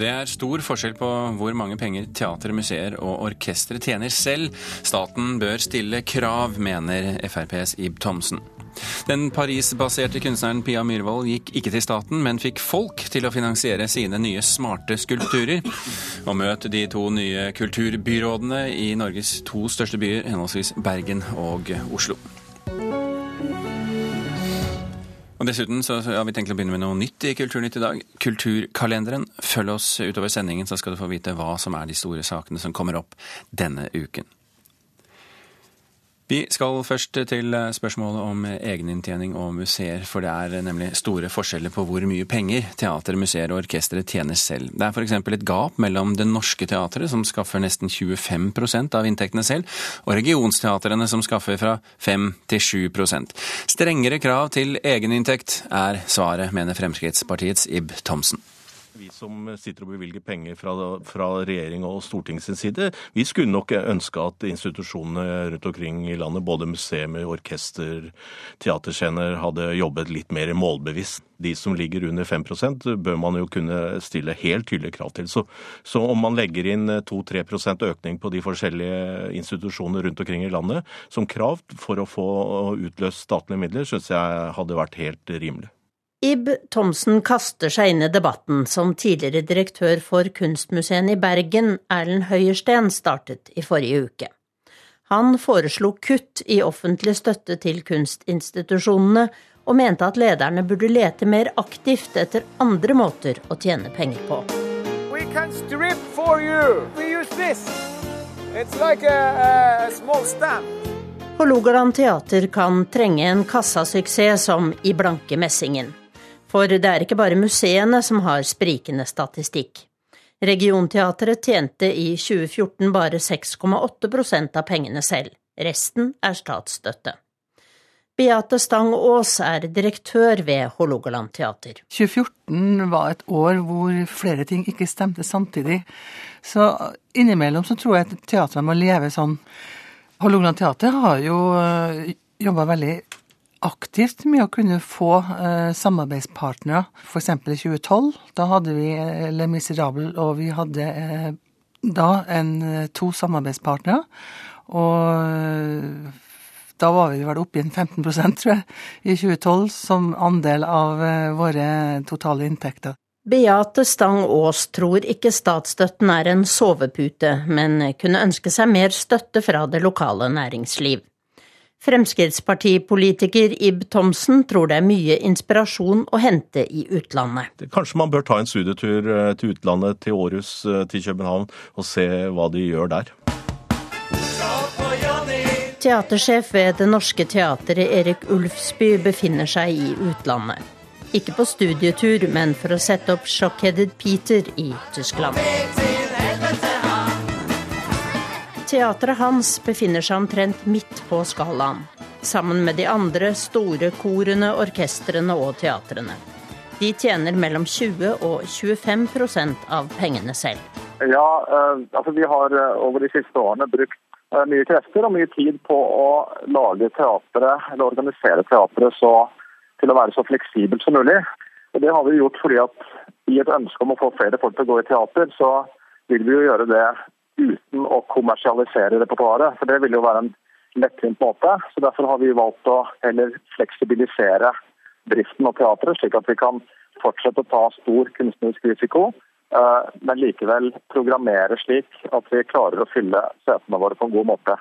Det er stor forskjell på hvor mange penger teatre, museer og orkestre tjener selv. Staten bør stille krav, mener FrPs Ib Thomsen. Den Paris-baserte kunstneren Pia Myhrvold gikk ikke til staten, men fikk folk til å finansiere sine nye smarte skulpturer. Og møt de to nye kulturbyrådene i Norges to største byer, henholdsvis Bergen og Oslo. Og Dessuten så har vi tenkt å begynne med noe nytt i Kulturnytt i dag. Kulturkalenderen. Følg oss utover sendingen, så skal du få vite hva som er de store sakene som kommer opp denne uken. Vi skal først til spørsmålet om egeninntjening og museer, for det er nemlig store forskjeller på hvor mye penger teater, museer og orkestre tjener selv. Det er f.eks. et gap mellom Det Norske Teatret, som skaffer nesten 25% av inntektene selv, og regionsteatrene, som skaffer fra 5 til 7% Strengere krav til egeninntekt er svaret, mener Fremskrittspartiets Ib Thomsen. Vi som sitter og bevilger penger fra, fra regjering og storting sin side, vi skulle nok ønske at institusjonene rundt omkring i landet, både museer, orkester, teaterscener, hadde jobbet litt mer målbevisst. De som ligger under 5% bør man jo kunne stille helt tydelige krav til. Så, så om man legger inn 2-3% økning på de forskjellige institusjonene rundt omkring i landet som krav for å få utløst statlige midler, syns jeg hadde vært helt rimelig. Ib Thomsen kaster seg inn i debatten som tidligere direktør for Kunstmuseet i Bergen, Erlend Høyersten, startet i forrige uke. Han foreslo kutt i offentlig støtte til kunstinstitusjonene, og mente at lederne burde lete mer aktivt etter andre måter å tjene penger på. Like Hålogaland teater kan trenge en kassasuksess som i blanke messingen. For det er ikke bare museene som har sprikende statistikk. Regionteatret tjente i 2014 bare 6,8% av pengene selv. Resten er statsstøtte. Beate Stang Aas er direktør ved Hålogaland teater. 2014 var et år hvor flere ting ikke stemte samtidig. Så innimellom så tror jeg at teatret må leve sånn. Hålogaland teater har jo eh, jobba veldig aktivt med å kunne få eh, samarbeidspartnere. F.eks. i 2012. Da hadde vi eh, Le Miserable, og vi hadde eh, da en, eh, to samarbeidspartnere. Og eh, da var vi vel oppe i en 15 tror jeg, i 2012 som andel av eh, våre totale inntekter. Beate Stang Aas tror ikke statsstøtten er en sovepute, men kunne ønske seg mer støtte fra det lokale næringsliv. Fremskrittspartipolitiker Ib Thomsen tror det er mye inspirasjon å hente i utlandet. Kanskje man bør ta en studietur eh, til utlandet, til Århus, eh, til København, og se hva de gjør der. Teatersjef ved Det Norske Teatret, Erik Ulfsby, befinner seg i utlandet. Ikke på studietur, men for å sette opp Shockheaded Peter i Tyskland. Teatret hans befinner seg omtrent midt på skalaen, sammen med de andre store korene, orkestrene og teatrene. De tjener mellom 20 og 25% av pengene selv. Ja, eh, altså Vi har eh, over de siste årene brukt eh, mye krefter og mye tid på å lage teatret, eller organisere teatret så, til å være så fleksibelt som mulig. Og Det har vi gjort fordi at i et ønske om å få flere folk til å gå i teater, så vil vi jo gjøre det uten å kommersialisere repertoaret. For det vil jo være en lettvint måte. Så Derfor har vi valgt å heller fleksibilisere driften av teatret, slik at vi kan fortsette å ta stor kunstnerisk risiko, eh, men likevel programmere slik at vi klarer å fylle setene våre på en god måte.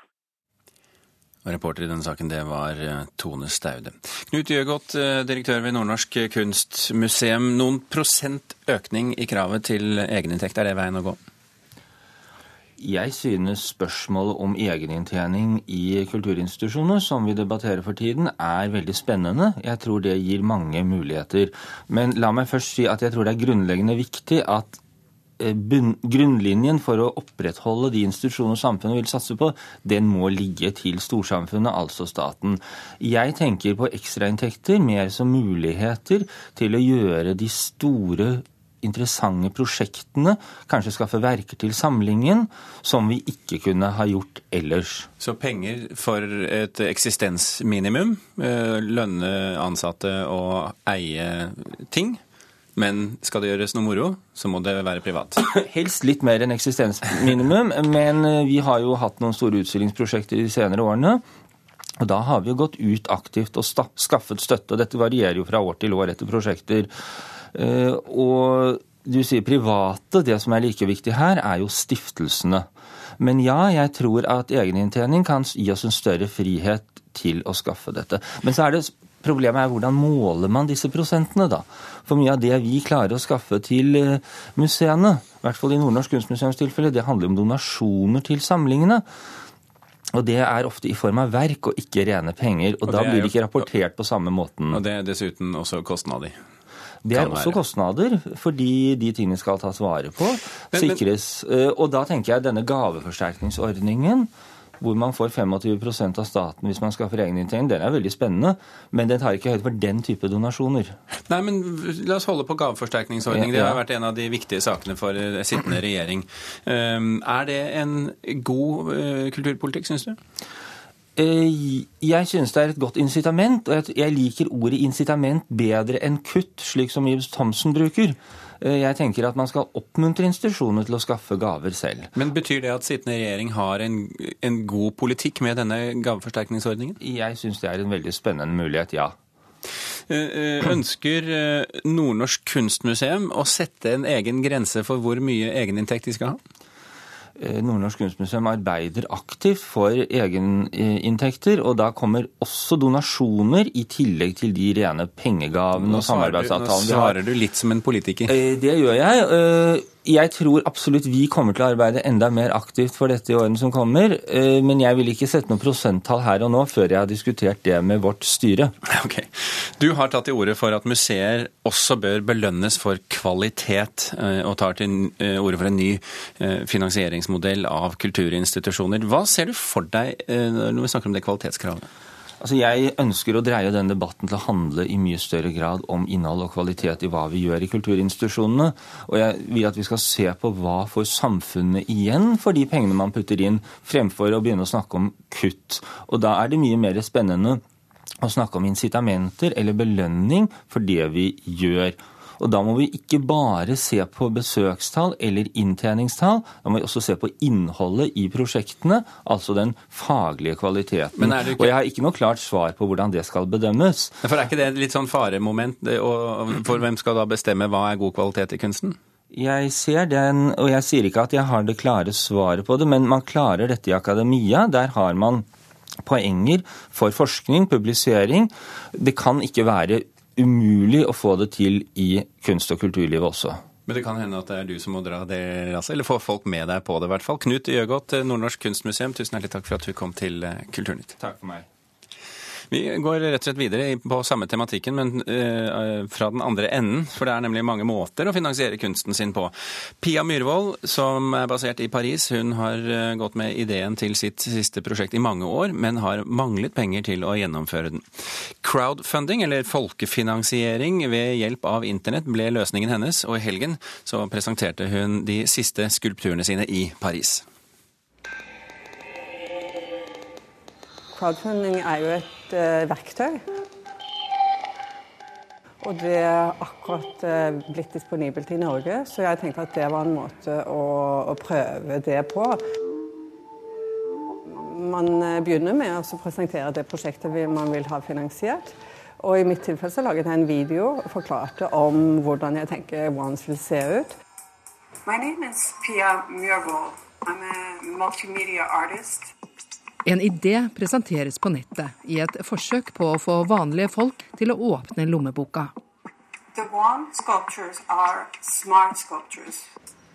Og reporter i denne saken, det var eh, Tone Staude. Knut Gjøgodt, eh, direktør ved Nordnorsk kunstmuseum. Noen prosent økning i kravet til egeninntekt, er det veien å gå? Jeg synes spørsmålet om egeninntjening i kulturinstitusjoner, som vi debatterer for tiden, er veldig spennende. Jeg tror det gir mange muligheter. Men la meg først si at jeg tror det er grunnleggende viktig at eh, grunnlinjen for å opprettholde de institusjoner samfunnet vil satse på, den må ligge til storsamfunnet, altså staten. Jeg tenker på ekstrainntekter mer som muligheter til å gjøre de store interessante prosjektene, kanskje skaffe verker til samlingen, som vi ikke kunne ha gjort ellers. Så penger for et eksistensminimum, eh, lønne ansatte og eie ting, Men skal det gjøres noe moro, så må det være privat. Helst litt mer enn eksistensminimum, men eh, vi har jo hatt noen store utstillingsprosjekter de senere årene. Og Da har vi jo gått ut aktivt og skaffet støtte, og dette varierer jo fra år til år etter prosjekter. Eh, og du sier private. Det som er like viktig her, er jo stiftelsene. Men ja, jeg tror at egeninntjening kan gi oss en større frihet til å skaffe dette. Men så er det Problemet er hvordan måler man disse prosentene, da? For mye av det vi klarer å skaffe til eh, museene, i hvert fall i Nordnorsk Kunstmuseums tilfelle, det handler om donasjoner til samlingene. Og det er ofte i form av verk og ikke rene penger. Og, og da blir det ikke rapportert på samme måten. Og det er dessuten også kostnader. Det er også kostnader, fordi de tingene skal tas vare på, sikres. Men, og da tenker jeg denne gaveforsterkningsordningen hvor man får 25% av staten hvis man skaffer egeninntjening, den er veldig spennende. Men den tar ikke høyde for den type donasjoner. Nei, men La oss holde på gaveforsterkningsordning. Det har vært en av de viktige sakene for eh, sittende regjering. Ehm, er det en god eh, kulturpolitikk, syns du? Eh, jeg synes det er et godt incitament, og jeg liker ordet incitament bedre enn kutt, slik som Ibs Thomsen bruker. Eh, jeg tenker at man skal oppmuntre institusjonene til å skaffe gaver selv. Men Betyr det at sittende regjering har en, en god politikk med denne gaveforsterkningsordningen? Jeg syns det er en veldig spennende mulighet, ja. Eh, ønsker Nordnorsk Kunstmuseum å sette en egen grense for hvor mye egeninntekt de skal ha? Eh, Nordnorsk Kunstmuseum arbeider aktivt for egeninntekter, og da kommer også donasjoner i tillegg til de rene pengegavene og samarbeidsavtalene vi har. Nå svarer du litt som en politiker. Eh, det gjør jeg. Jeg tror absolutt vi kommer til å arbeide enda mer aktivt for dette i årene som kommer. Eh, men jeg vil ikke sette noe prosenttall her og nå før jeg har diskutert det med vårt styre. Ok. Du har tatt til orde for at museer også bør belønnes for kvalitet, eh, og tar til eh, orde for en ny finansieringsmodell av kulturinstitusjoner. Hva ser du for deg når vi snakker om det kvalitetskravet? Altså Jeg ønsker å dreie denne debatten til å handle i mye større grad om innhold og kvalitet i hva vi gjør i kulturinstitusjonene. Og jeg vil at vi skal se på hva får samfunnet igjen for de pengene man putter inn, fremfor å begynne å snakke om kutt. Og da er det mye mer spennende å snakke om incitamenter eller belønning for det vi gjør. Og Da må vi ikke bare se på besøkstall eller inntjeningstall, da må vi også se på innholdet i prosjektene, altså den faglige kvaliteten. Ikke... Og Jeg har ikke noe klart svar på hvordan det skal bedømmes. For Er ikke det et litt sånn faremoment? For hvem skal da bestemme hva er god kvalitet i kunsten? Jeg ser den, og jeg sier ikke at jeg har det klare svaret på det, men man klarer dette i akademia. Der har man poenger for forskning, publisering. Det kan ikke være umulig å få det til i kunst- og kulturlivet også. Men det kan hende at det er du som må dra det raset, eller få folk med deg på det i hvert fall. Knut Gjøgodt, Nordnorsk Kunstmuseum, tusen hjertelig takk for at du kom til eh, Kulturnytt. Takk for meg. Vi går rett og slett videre på samme tematikken, men uh, fra den andre enden. For det er nemlig mange måter å finansiere kunsten sin på. Pia Myhrvold, som er basert i Paris, hun har uh, gått med ideen til sitt siste prosjekt i mange år, men har manglet penger til å gjennomføre den. Crowdfunding, eller folkefinansiering ved hjelp av internett, ble løsningen hennes, og i helgen så presenterte hun de siste skulpturene sine i Paris. Crowdfunding er jo et uh, verktøy. Og det er akkurat uh, blitt disponibelt i Norge, så jeg tenkte at det var en måte å, å prøve det på. Man uh, begynner med å presentere det prosjektet man vil ha finansiert. Og i mitt tilfelle så laget jeg en video og forklarte om hvordan jeg tenker Ones vil se ut. My name is Pia Myhrvold. I'm a multimedia artist. En idé presenteres på nettet i et forsøk på å få vanlige folk til å åpne lommeboka.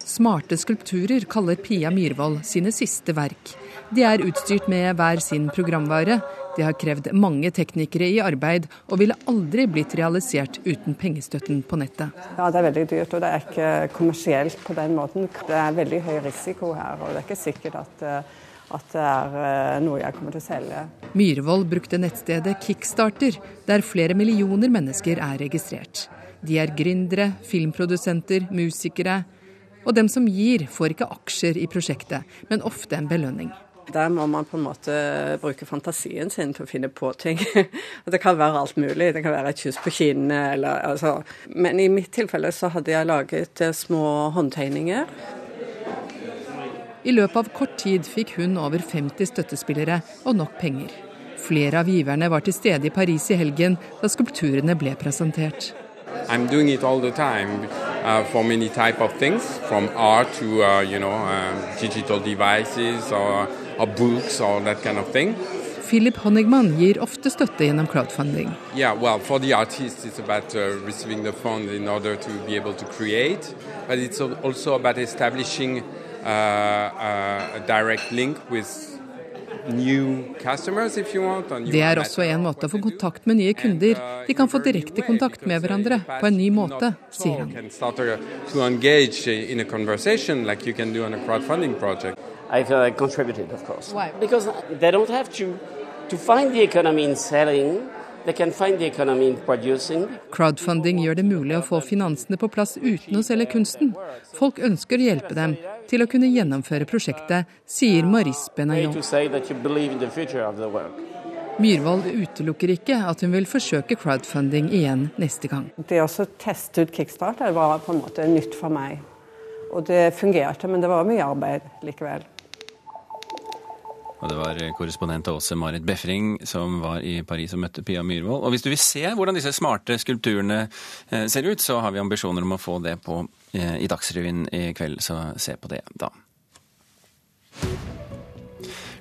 Smarte skulpturer kaller Pia Myhrvold sine siste verk. De er utstyrt med hver sin programvare. De har krevd mange teknikere i arbeid, og ville aldri blitt realisert uten pengestøtten på nettet. Ja, Det er veldig dyrt, og det er ikke kommersielt på den måten. Det er veldig høy risiko her, og det er ikke sikkert at uh, at det er eh, noe jeg kommer til å selge. Myhrvold brukte nettstedet Kickstarter, der flere millioner mennesker er registrert. De er gründere, filmprodusenter, musikere. Og dem som gir, får ikke aksjer i prosjektet, men ofte en belønning. Der må man på en måte bruke fantasien sin til å finne på ting. det kan være alt mulig. Det kan være et kyss på kinnet eller altså Men i mitt tilfelle så hadde jeg laget eh, små håndtegninger. I løpet av kort tid fikk hun over 50 støttespillere og nok penger. Flere av giverne var til stede i Paris i helgen da skulpturene ble presentert. I'm doing it all the time uh, for many type of things, from art to uh, you know um, digital devices or, or, books or that kind of thing. Philip Honigman gir ofte støtte gjennom crowdfunding. Yeah, well, for the artist it's about uh, receiving the fund in order to be able to create, but it's also about establishing uh, uh, a direct link with det er også en måte å få kontakt med nye kunder. De kan få direkte kontakt med hverandre på en ny måte, sier han. I feel I contributed, of course. Why? Because they don't have to, to find the economy in selling Crowdfunding gjør det mulig å få finansene på plass uten å selge kunsten. Folk ønsker å hjelpe dem til å kunne gjennomføre prosjektet, sier Maris Benayon. Myhrvold utelukker ikke at hun vil forsøke crowdfunding igjen neste gang. Det å teste ut kickstarter var på en måte nytt for meg. Og det fungerte, men det var mye arbeid likevel. Og det var korrespondent Åse Marit Befring som var i Paris og møtte Pia Myhrvold. Og hvis du vil se hvordan disse smarte skulpturene eh, ser ut, så har vi ambisjoner om å få det på, eh, i Dagsrevyen i kveld, så se på det da.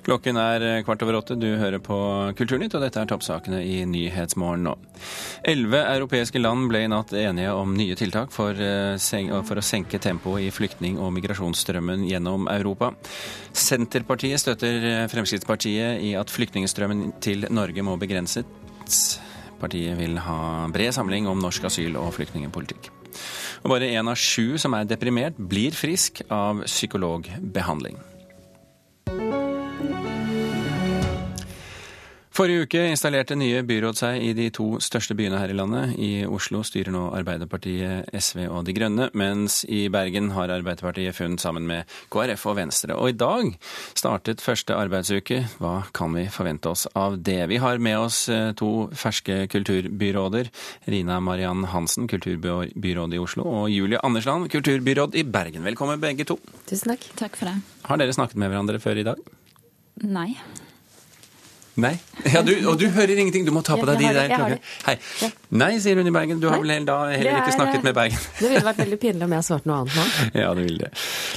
Klokken er eh, kvart over åtte. Du hører på Kulturnytt, og dette er toppsakene i Nyhetsmorgen nå. Elleve europeiske land ble i natt enige om nye tiltak for, eh, for å senke tempoet i flyktning- og migrasjonsstrømmen gjennom Europa. Senterpartiet støtter eh, Fremskrittspartiet i at flyktningstrømmen til Norge må begrenses. Partiet vil ha bred samling om norsk asyl- og flyktningpolitikk. Og bare én av sju som er deprimert, blir frisk av psykologbehandling. Forrige uke installerte nye byråd seg i de to største byene her i landet. I Oslo styrer nå Arbeiderpartiet, SV og De Grønne, mens i Bergen har Arbeiderpartiet funnet sammen med KrF og Venstre. Og i dag startet første arbeidsuke. Hva kan vi forvente oss av det? Vi har med oss eh, to ferske kulturbyråder. Rina Mariann Hansen, kulturbyråd i Oslo, og Julie Andersland, kulturbyråd i Bergen. Velkommen begge to. Tusen takk. Takk for det. Har dere snakket med hverandre før i dag? Nei. Nei. Ja, du, og du hører ingenting. Du må ta på deg de der klokkene. Hei. Nei, sier hun i Bergen. Du har vel da heller ikke snakket med Bergen? Det ville vært veldig pinlig om jeg svarte noe annet nå. Ja, det ville det.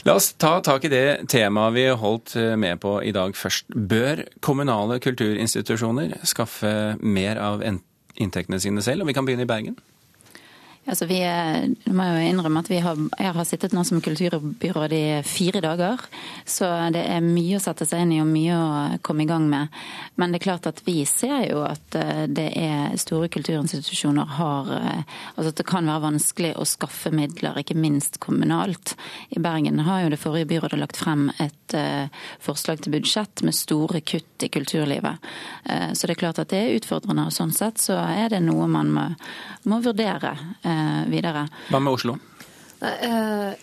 La oss ta tak i det temaet vi holdt eh, med på i dag først. Bør kommunale kulturinstitusjoner skaffe mer av inntektene sine selv? Og vi kan begynne i Bergen. Altså vi må jo innrømme at har, jeg har sittet nå som kulturbyråd i fire dager. Så det er mye å sette seg inn i og mye å komme i gang med. Men det er klart at vi ser jo at eh, det er store kulturinstitusjoner har eh, Altså at det kan være vanskelig å skaffe midler, ikke minst kommunalt. I Bergen har jo det forrige byrådet lagt frem et uh, forslag til budsjett med store kutt i kulturlivet. Så det er klart at det er utfordrende, og sånn sett så er det noe man må, må vurdere. Eh, videre. Hva med Oslo? Eh,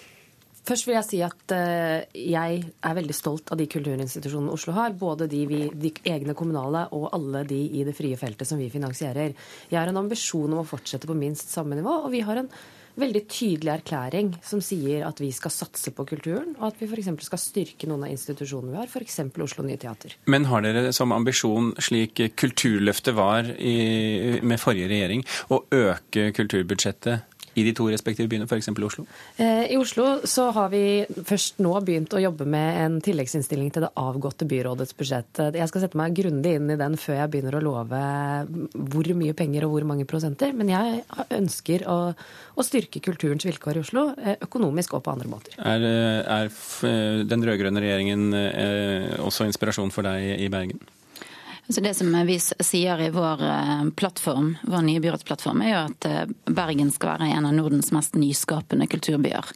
først vil jeg si at eh, jeg er veldig stolt av de kulturinstitusjonene Oslo har. Både de, vi, de, egne kommunale og alle de i det frie feltet som vi finansierer. Jeg har en ambisjon om å fortsette på minst samme nivå, og vi har en veldig tydelig erklæring som sier at vi skal satse på kulturen, og at vi f.eks. skal styrke noen av institusjonene vi har, f.eks. Oslo Nye Teater. Men har dere som ambisjon, slik Kulturløftet var i, med forrige regjering, å øke kulturbudsjettet i de to respektive byene, f.eks. Oslo? Eh, I Oslo så har vi først nå begynt å jobbe med en tilleggsinnstilling til det avgåtte byrådets budsjett. Jeg skal sette meg grundig inn i den før jeg begynner å love hvor mye penger og hvor mange prosenter. Men jeg ønsker å, å styrke kulturens vilkår i Oslo, eh, økonomisk og på andre måter. Er, er den rød-grønne regjeringen eh, også inspirasjon for deg i Bergen? Så det som vi sier i vår eh, plattform, vår nye byrådsplattform, er jo at eh, Bergen skal være en av Nordens mest nyskapende kulturbyer.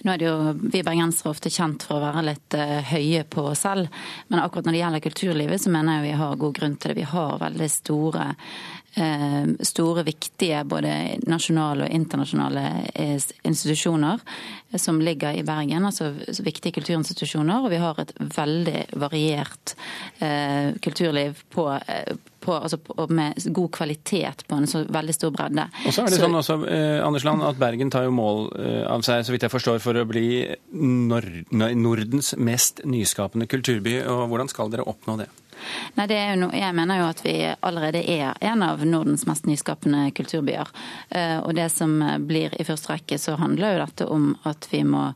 Nå er det jo vi bergensere ofte kjent for å være litt uh, høye på oss selv, men akkurat når det gjelder kulturlivet, så mener jeg vi har god grunn til det. Vi har veldig store store, viktige både nasjonale og internasjonale institusjoner som ligger i Bergen, altså viktige kulturinstitusjoner. Og vi har et veldig variert kulturliv på, på, altså på, med god kvalitet på en så veldig stor bredde. Og så er det så, sånn også, eh, Anders Land, at Bergen tar jo mål eh, av seg, så vidt jeg forstår, for å bli Nord Nordens mest nyskapende kulturby. og Hvordan skal dere oppnå det? Nei, det er jo no, Jeg mener jo at vi allerede er en av Nordens mest nyskapende kulturbyer. Eh, og det som blir i første rekke, så handler jo dette om at vi må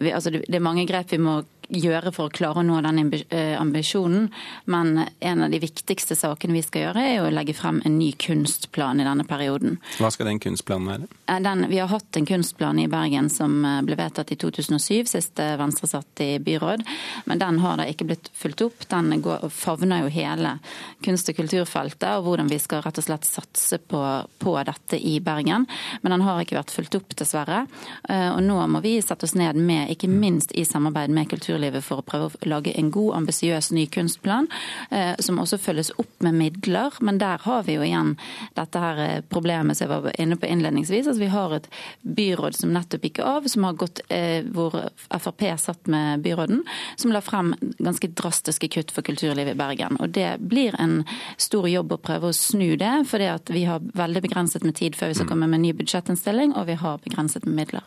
vi, altså Det er mange grep vi må gjøre for å klare å nå den eh, ambisjonen. Men en av de viktigste sakene vi skal gjøre, er å legge frem en ny kunstplan i denne perioden. Hva skal den kunstplanen være? Eh, den, vi har hatt en kunstplan i Bergen som eh, ble vedtatt i 2007, sist Venstre satt i byråd. Men den har da ikke blitt fulgt opp. Den går, favner jo hele kunst- og kulturfeltet, og hvordan vi skal rett og slett satse på, på dette i Bergen. Men den har ikke vært fulgt opp, dessverre. Og nå må vi sette oss ned med, ikke minst i samarbeid med kultur kulturlivet for å prøve å lage en god, ambisiøs ny kunstplan, eh, som også følges opp med midler. Men der har vi jo igjen dette her eh, problemet som jeg var inne på innledningsvis. at Vi har et byråd som nettopp gikk av, som har gått, eh, hvor Frp satt med byråden, som la frem ganske drastiske kutt for kulturlivet i Bergen. Og Det blir en stor jobb å prøve å snu det, for vi har veldig begrenset med tid før vi skal komme med en ny budsjettinnstilling, og vi har begrenset med midler.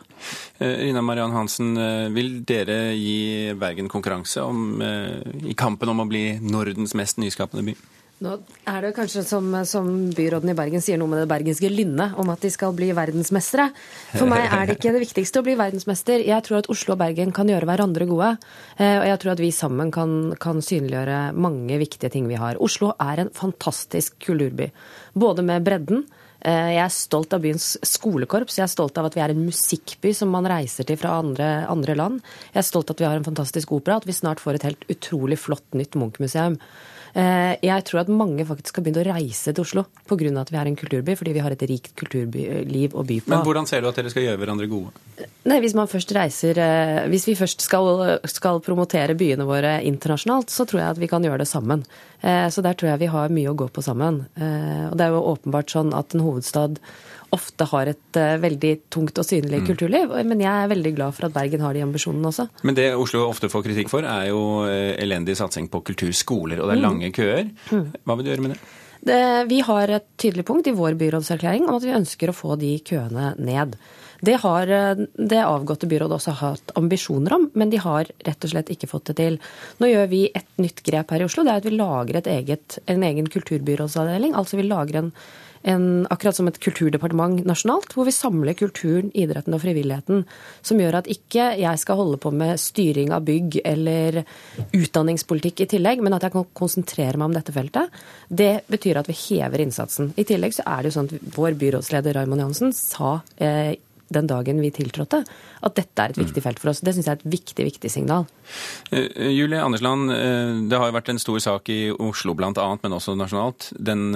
Rina Mariann Hansen, vil dere gi Bergen konkurranse om, eh, i kampen om å bli Nordens mest nyskapende by? Nå er det kanskje som, som, byråden i Bergen sier noe med det bergenske lynnet, om at de skal bli verdensmestere. For meg er det ikke det viktigste å bli verdensmester. Jeg tror at Oslo og Bergen kan gjøre hverandre gode. Eh, og jeg tror at vi sammen kan, kan synliggjøre mange viktige ting vi har. Oslo er en fantastisk kulturby. Både med bredden, jeg er stolt av byens skolekorps. Jeg er stolt av at vi er en musikkby som man reiser til fra andre, andre land. Jeg er stolt av at vi har en fantastisk opera, at vi snart får et helt utrolig flott nytt Munch-museum. Eh, jeg tror at mange faktisk har begynt å reise til Oslo pga. at vi er en kulturby, fordi vi har et rikt kulturliv å by på. Men hvordan ser du at dere skal gjøre hverandre gode? Nei, Hvis man først reiser, eh, hvis vi først skal, skal promotere byene våre internasjonalt, så tror jeg at vi kan gjøre det sammen. Eh, så der tror jeg vi har mye å gå på sammen. Og det er jo åpenbart sånn at en hovedstad ofte har et uh, veldig tungt og synlig mm. kulturliv. Men jeg er veldig glad for at Bergen har de ambisjonene også. Men det Oslo ofte får kritikk for, er jo uh, elendig satsing på kulturskoler. Og det er mm. lange køer. Mm. Hva vil du gjøre med det? det? Vi har et tydelig punkt i vår byrådserklæring om at vi ønsker å få de køene ned. Det har eh, det avgåtte byrådet også hatt ambisjoner om, men de har rett og slett ikke fått det til. Nå gjør vi et nytt grep her i Oslo. Det er at vi lager eget, en egen kulturbyrådsavdeling. Altså vi lager en en, akkurat som et kulturdepartement nasjonalt, hvor vi samler kulturen, idretten og frivilligheten. Som gjør at ikke jeg skal holde på med styring av bygg eller utdanningspolitikk i tillegg, men at jeg kan konsentrere meg om dette feltet. Det betyr at vi hever innsatsen. I tillegg så er det jo sånn at vår byrådsleder Raymond Johansen sa eh, den dagen vi tiltrådte, at dette er et viktig felt for oss. Det syns jeg er et viktig, viktig signal. Uh, Julie Andersland, uh, det har jo vært en stor sak i Oslo bl.a., men også nasjonalt. Den,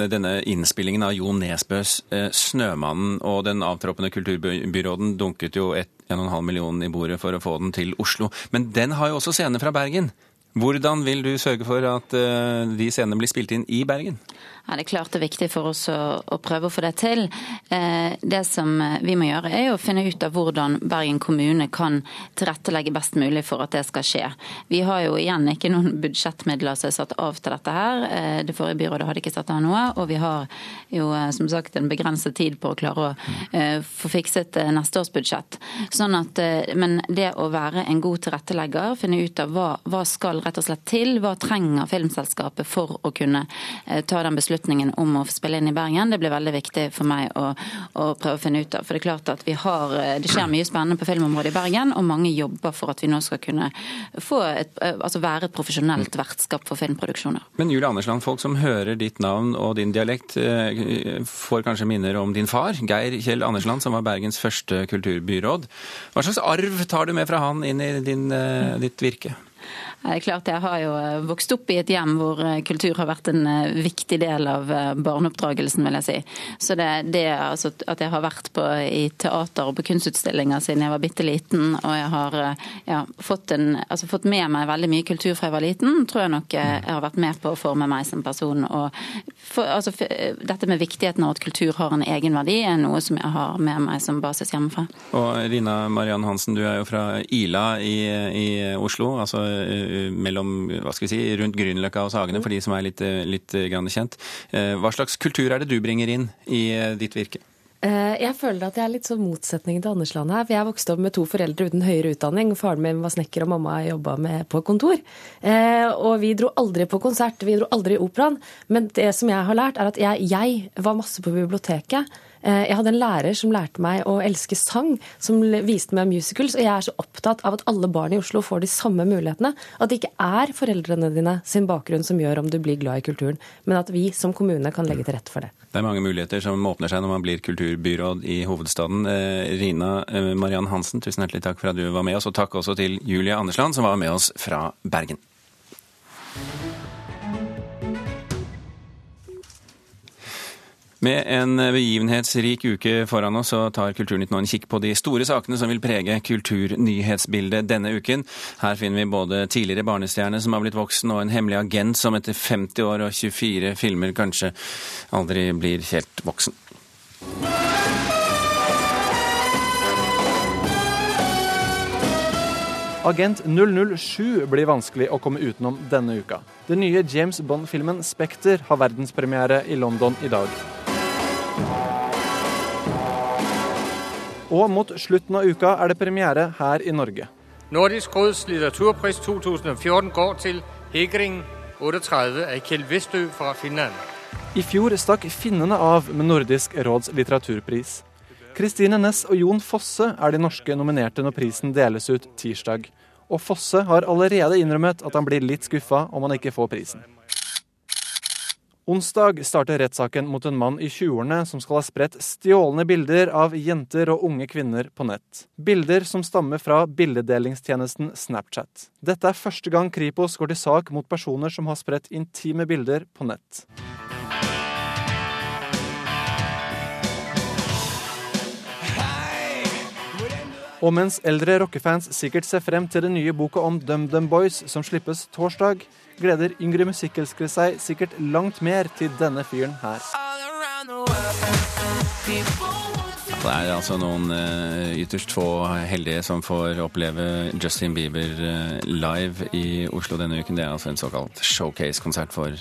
denne innspillingen av Jo Nesbøs 'Snømannen' og den avtroppende kulturbyråden dunket jo 1,5 millioner i bordet for å få den til Oslo. Men den har jo også scener fra Bergen. Hvordan vil du sørge for at de scenene blir spilt inn i Bergen? Ja, Det er klart det er viktig for oss å, å prøve å få det til. Eh, det som vi må gjøre, er å finne ut av hvordan Bergen kommune kan tilrettelegge best mulig for at det skal skje. Vi har jo igjen ikke noen budsjettmidler som er satt av til dette her. Eh, det forrige byrådet hadde ikke satt av noe, og vi har jo eh, som sagt en begrenset tid på å klare å eh, få fikset eh, neste års budsjett. Sånn at, eh, men det å være en god tilrettelegger, finne ut av hva, hva skal rett og slett til, hva trenger filmselskapet for å kunne ta den beslutningen beslutningen om å spille inn i Bergen. Det blir veldig viktig for meg å, å, prøve å finne ut av. For det er klart at vi har, det skjer mye spennende på filmområdet i Bergen, og mange jobber for at vi nå skal kunne et, altså være et profesjonelt vertskap for filmproduksjoner. Men Julie Andersland, folk som hører ditt navn og din dialekt, eh, får kanskje minner om din far, Geir Kjell Andersland, som var Bergens første kulturbyråd. Hva slags arv tar du med fra han inn i din, eh, ditt virke? Det er klart Jeg har jo eh, vokst opp i et hjem hvor eh, kultur har vært en eh, viktig del av barneoppdragelsen, vil jeg si. Så det, det altså, at jeg har vært på, i teater og på kunstutstillinger siden jeg var bitte liten, og jeg har ja, fått, en, altså, fått, med meg veldig mye kultur fra jeg var liten, tror jeg nok jeg har vært med på å forme meg som person. For, altså, for, dette med viktigheten av at kultur har en egenverdi, er noe som jeg har med meg som basis hjemmefra. Og Rina Mariann Hansen, du er jo fra Ila i, i Oslo. altså mellom, hva skal vi si, rundt Grünerløkka og Sagene, for de som er litt, litt kjent. Eh, hva slags kultur er det du bringer inn i eh, ditt virke? Eh, jeg føler at jeg er litt sånn motsetningen til Andersland her. For jeg vokste opp med to foreldre uten høyere utdanning. Faren min var snekker, og mamma jobba på kontor. Og vi dro aldri på konsert, vi dro aldri i operaen. Men det som jeg har lært, er at jeg, jeg var masse på biblioteket. Eh, jeg hadde en lærer som lærte meg å elske sang, som viste meg musicals. Og jeg er så opptatt av at alle barn i Oslo får de samme mulighetene. At det ikke er foreldrene dine sin bakgrunn som gjør om du blir glad i kulturen, men at vi som kommune kan legge til rette for det. Det er mange muligheter som åpner seg når man blir kulturbyråd i hovedstaden. Eh, Rina eh, Mariann Hansen, tusen hjertelig takk for at du var med oss, og takk også til Julia Andersland, som var med oss fra Bergen. Med en begivenhetsrik uke foran oss, så tar Kulturnytt nå en kikk på de store sakene som vil prege kulturnyhetsbildet denne uken. Her finner vi både tidligere barnestjerne som har blitt voksen, og en hemmelig agent som etter 50 år og 24 filmer kanskje aldri blir helt voksen. Agent 007 blir vanskelig å komme utenom denne uka. Den nye James Bond-filmen 'Spekter' har verdenspremiere i London i dag. Og mot slutten av uka er det premiere her i Norge. Nordisk råds litteraturpris 2014 går til Hegring 38 av Kjell Westø fra Finland. I fjor stakk finnene av med Nordisk råds litteraturpris. Kristine Næss og Jon Fosse er de norske nominerte når prisen deles ut tirsdag. Og Fosse har allerede innrømmet at han blir litt skuffa om han ikke får prisen. Onsdag starter rettssaken mot en mann i 20-årene som skal ha spredt stjålne bilder av jenter og unge kvinner på nett. Bilder som stammer fra bildedelingstjenesten Snapchat. Dette er første gang Kripos går til sak mot personer som har spredt intime bilder på nett. Og mens eldre rockefans sikkert ser frem til den nye boka om DumDum Boys som slippes torsdag, gleder yngre musikkelskere seg sikkert langt mer til denne fyren her. Det er altså noen uh, ytterst få heldige som får oppleve Justin Bieber uh, live i Oslo denne uken. Det er altså en såkalt showcase-konsert for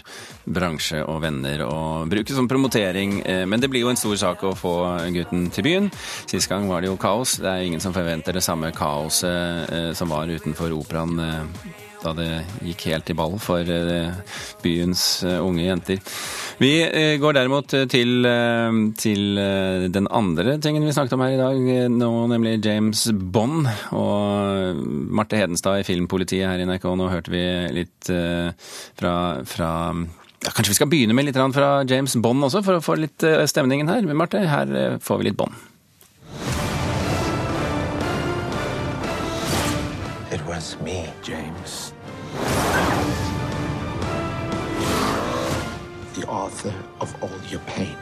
bransje og venner å bruke som promotering. Uh, men det blir jo en stor sak å få gutten til byen. Sist gang var det jo kaos. Det er ingen som forventer det samme kaoset som var utenfor operaen da det gikk helt i ball for eh, byens eh, unge jenter. Vi eh, går derimot til, til den andre tingen vi snakket om her i dag, nå nemlig James Bond og Marte Hedenstad i Filmpolitiet her i NRK. Nå hørte vi litt fra, fra ja, Kanskje vi skal begynne med litt fra James Bond også, for å få litt stemningen her. Men Marte, her får vi litt Bond. It was me, James. The author of all your pain.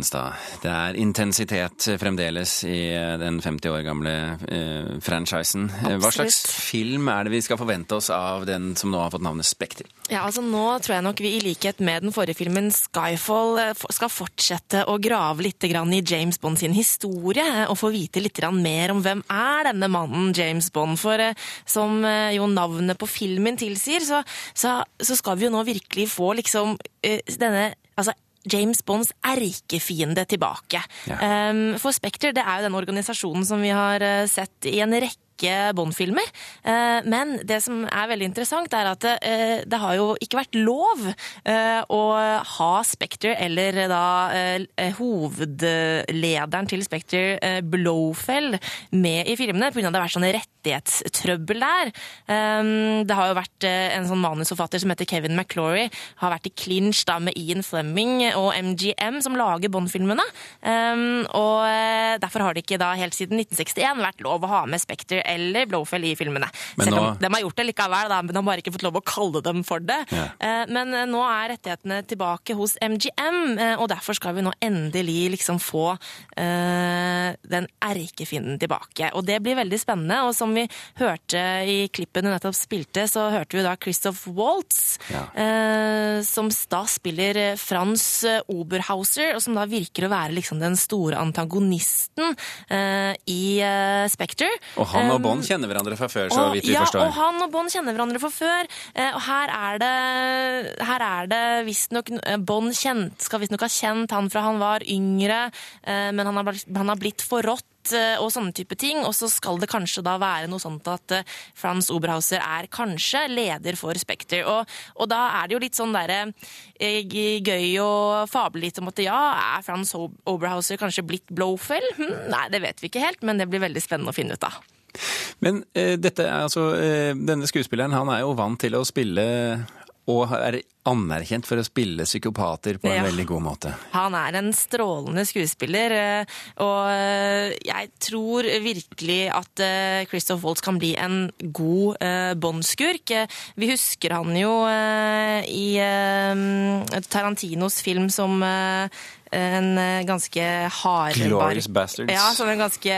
Hedenstad. Det er intensitet fremdeles i den 50 år gamle eh, franchisen. Absolutt. Hva slags film er det vi skal forvente oss av den som nå har fått navnet Spekter? Ja, altså Nå tror jeg nok vi i likhet med den forrige filmen Skyfall eh, skal fortsette å grave litt i James Bond sin historie, og få vite litt mer om hvem er denne mannen James Bond. For eh, som eh, jo navnet på filmen tilsier, så, så, så skal vi jo nå virkelig få liksom denne altså James Bonds erkefiende tilbake. Ja. Um, for Spekter det er jo den organisasjonen som vi har uh, sett i en rekke rekke Bond-filmer. Eh, men det som er veldig interessant, er at eh, det har jo ikke vært lov eh, å ha Spekter eller da hovedlederen til Spekter, Blowfell, med i filmene pga. det har vært sånne rettighetstrøbbel der. Det har jo vært en sånn manusforfatter som heter Kevin McClory, har vært i clinch da med Ian Fleming og MGM, som lager Bond-filmene. Og derfor har det ikke da helt siden 1961 vært lov å ha med Spekter eller Blowfell i filmene. Men Selv om nå... de har gjort det likevel, da, men de har bare ikke fått lov å kalle dem for det. Ja. Eh, men eh, nå er rettighetene tilbake hos MGM, eh, og derfor skal vi nå endelig liksom få den erkefienden tilbake. Og det blir veldig spennende. Og som vi hørte i klippen du nettopp spilte, så hørte vi da Christoph Waltz, ja. som da spiller Frans Oberhauser, og som da virker å være liksom den store antagonisten i Spekter. Og han og Bond kjenner hverandre fra før, så vidt vi ja, forstår. Ja, og han og Bond kjenner hverandre fra før. Eh, og her er det, her er det visstnok eh, Bond kjent, skal visstnok ha kjent han fra han var yngre, eh, men han har, han har blitt forrådt og sånne type ting. Og så skal det kanskje da være noe sånt at Frans Oberhauser er kanskje leder for Spekter. Og, og, da er det jo litt sånn derre gøy å fable litt om at ja, er Frans Oberhauser kanskje blitt Blowfell? Hm, nei, det vet vi ikke helt, men det blir veldig spennende å finne ut av. Men eh, dette, altså, eh, denne skuespilleren han er jo vant til å spille og er anerkjent for å spille psykopater på en ja. veldig god måte. Han er en strålende skuespiller, eh, og eh, jeg tror virkelig at eh, Christoph Waltz kan bli en god Bond-skurk. Vi husker han jo i Tarantinos film som en ganske hard Glorious Bastards. Ja, som en ganske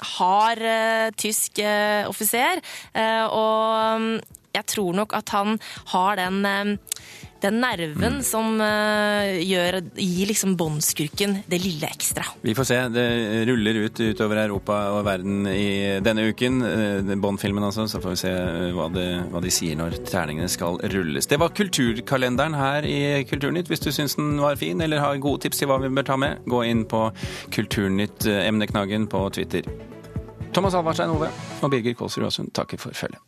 hard uh, tysk uh, offiser. Uh, og um, jeg tror nok at han har den, den nerven mm. som gjør, gir liksom båndskurken det lille ekstra. Vi får se. Det ruller ut utover Europa og verden i denne uken. Bond-filmen altså. Så får vi se hva, det, hva, de sier når terningene skal rulles. Det var kulturkalenderen her i Kulturnytt. Hvis du syns den var fin eller har gode tips til hva vi bør ta med, gå inn på Kulturnytt-emneknaggen på Twitter. Thomas Alvarstein Ove og Birger Kålsrud Aasund takker for følget.